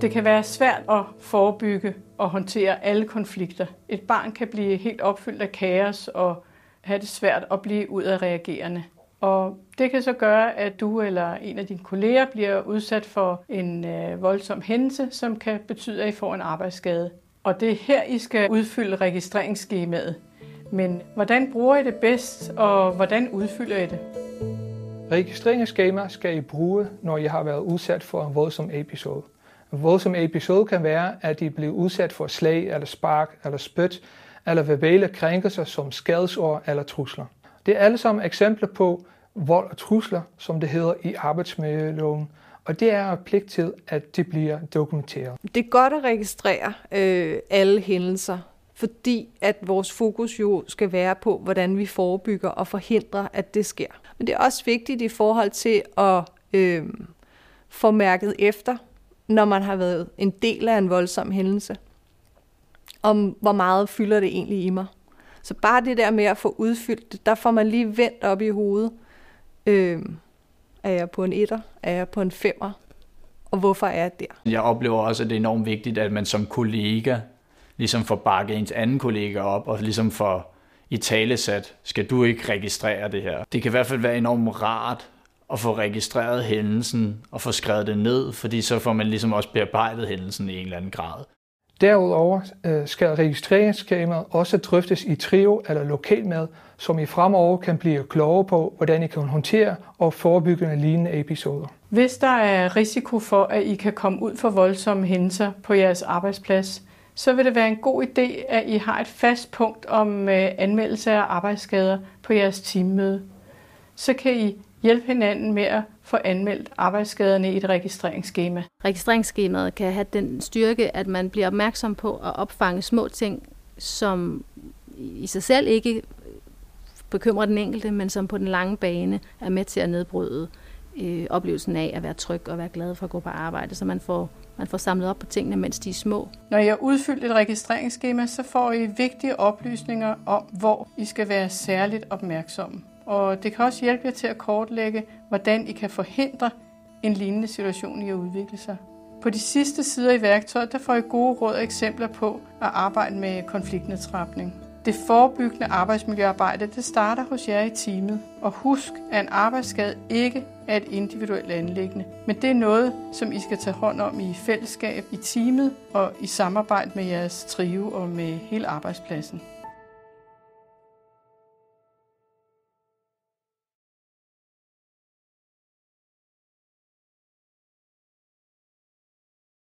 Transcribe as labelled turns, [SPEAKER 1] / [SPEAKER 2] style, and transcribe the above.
[SPEAKER 1] Det kan være svært at forebygge og håndtere alle konflikter. Et barn kan blive helt opfyldt af kaos og have det svært at blive ud af reagerende. Og det kan så gøre, at du eller en af dine kolleger bliver udsat for en øh, voldsom hændelse, som kan betyde, at I får en arbejdsskade. Og det er her, I skal udfylde registreringsskemaet. Men hvordan bruger I det bedst, og hvordan udfylder I det?
[SPEAKER 2] Registreringsskema skal I bruge, når I har været udsat for en voldsom episode. En voldsom episode kan være, at de bliver udsat for slag eller spark eller spyt, eller verbale krænkelser som skadesord eller trusler. Det er alle sammen eksempler på vold og trusler, som det hedder i arbejdsmiljøloven, og det er pligt til, at det bliver dokumenteret.
[SPEAKER 3] Det er godt at registrere øh, alle hændelser, fordi at vores fokus jo skal være på, hvordan vi forebygger og forhindrer, at det sker. Men det er også vigtigt i forhold til at øh, få mærket efter, når man har været en del af en voldsom hændelse, om hvor meget fylder det egentlig i mig. Så bare det der med at få udfyldt det, der får man lige vendt op i hovedet. Øh, er jeg på en etter? Er jeg på en femmer? Og hvorfor er jeg der?
[SPEAKER 4] Jeg oplever også, at det er enormt vigtigt, at man som kollega ligesom får bakket ens anden kollega op, og ligesom får i talesat, skal du ikke registrere det her. Det kan i hvert fald være enormt rart at få registreret hændelsen og få skrevet det ned, fordi så får man ligesom også bearbejdet hændelsen i en eller anden grad.
[SPEAKER 2] Derudover øh, skal registreringsskemaet også drøftes i trio eller lokalmad, som I fremover kan blive klogere på, hvordan I kan håndtere og forebygge lignende episoder.
[SPEAKER 1] Hvis der er risiko for, at I kan komme ud for voldsomme hændelser på jeres arbejdsplads, så vil det være en god idé, at I har et fast punkt om øh, anmeldelse af arbejdsskader på jeres teammøde. Så kan I hjælpe hinanden med at få anmeldt arbejdsskaderne i et registreringsskema.
[SPEAKER 5] Registreringsskemaet kan have den styrke, at man bliver opmærksom på at opfange små ting, som i sig selv ikke bekymrer den enkelte, men som på den lange bane er med til at nedbryde øh, oplevelsen af at være tryg og være glad for at gå på arbejde, så man får, man får samlet op på tingene, mens de er små.
[SPEAKER 1] Når I har udfyldt et registreringsskema, så får I vigtige oplysninger om, hvor I skal være særligt opmærksomme. Og det kan også hjælpe jer til at kortlægge, hvordan I kan forhindre en lignende situation i at udvikle sig. På de sidste sider i værktøjet, der får I gode råd og eksempler på at arbejde med konfliktnedtrapning. Det forebyggende arbejdsmiljøarbejde, det starter hos jer i teamet. Og husk, at en arbejdsskade ikke er et individuelt anlæggende, men det er noget, som I skal tage hånd om i fællesskab, i teamet og i samarbejde med jeres trio og med hele arbejdspladsen.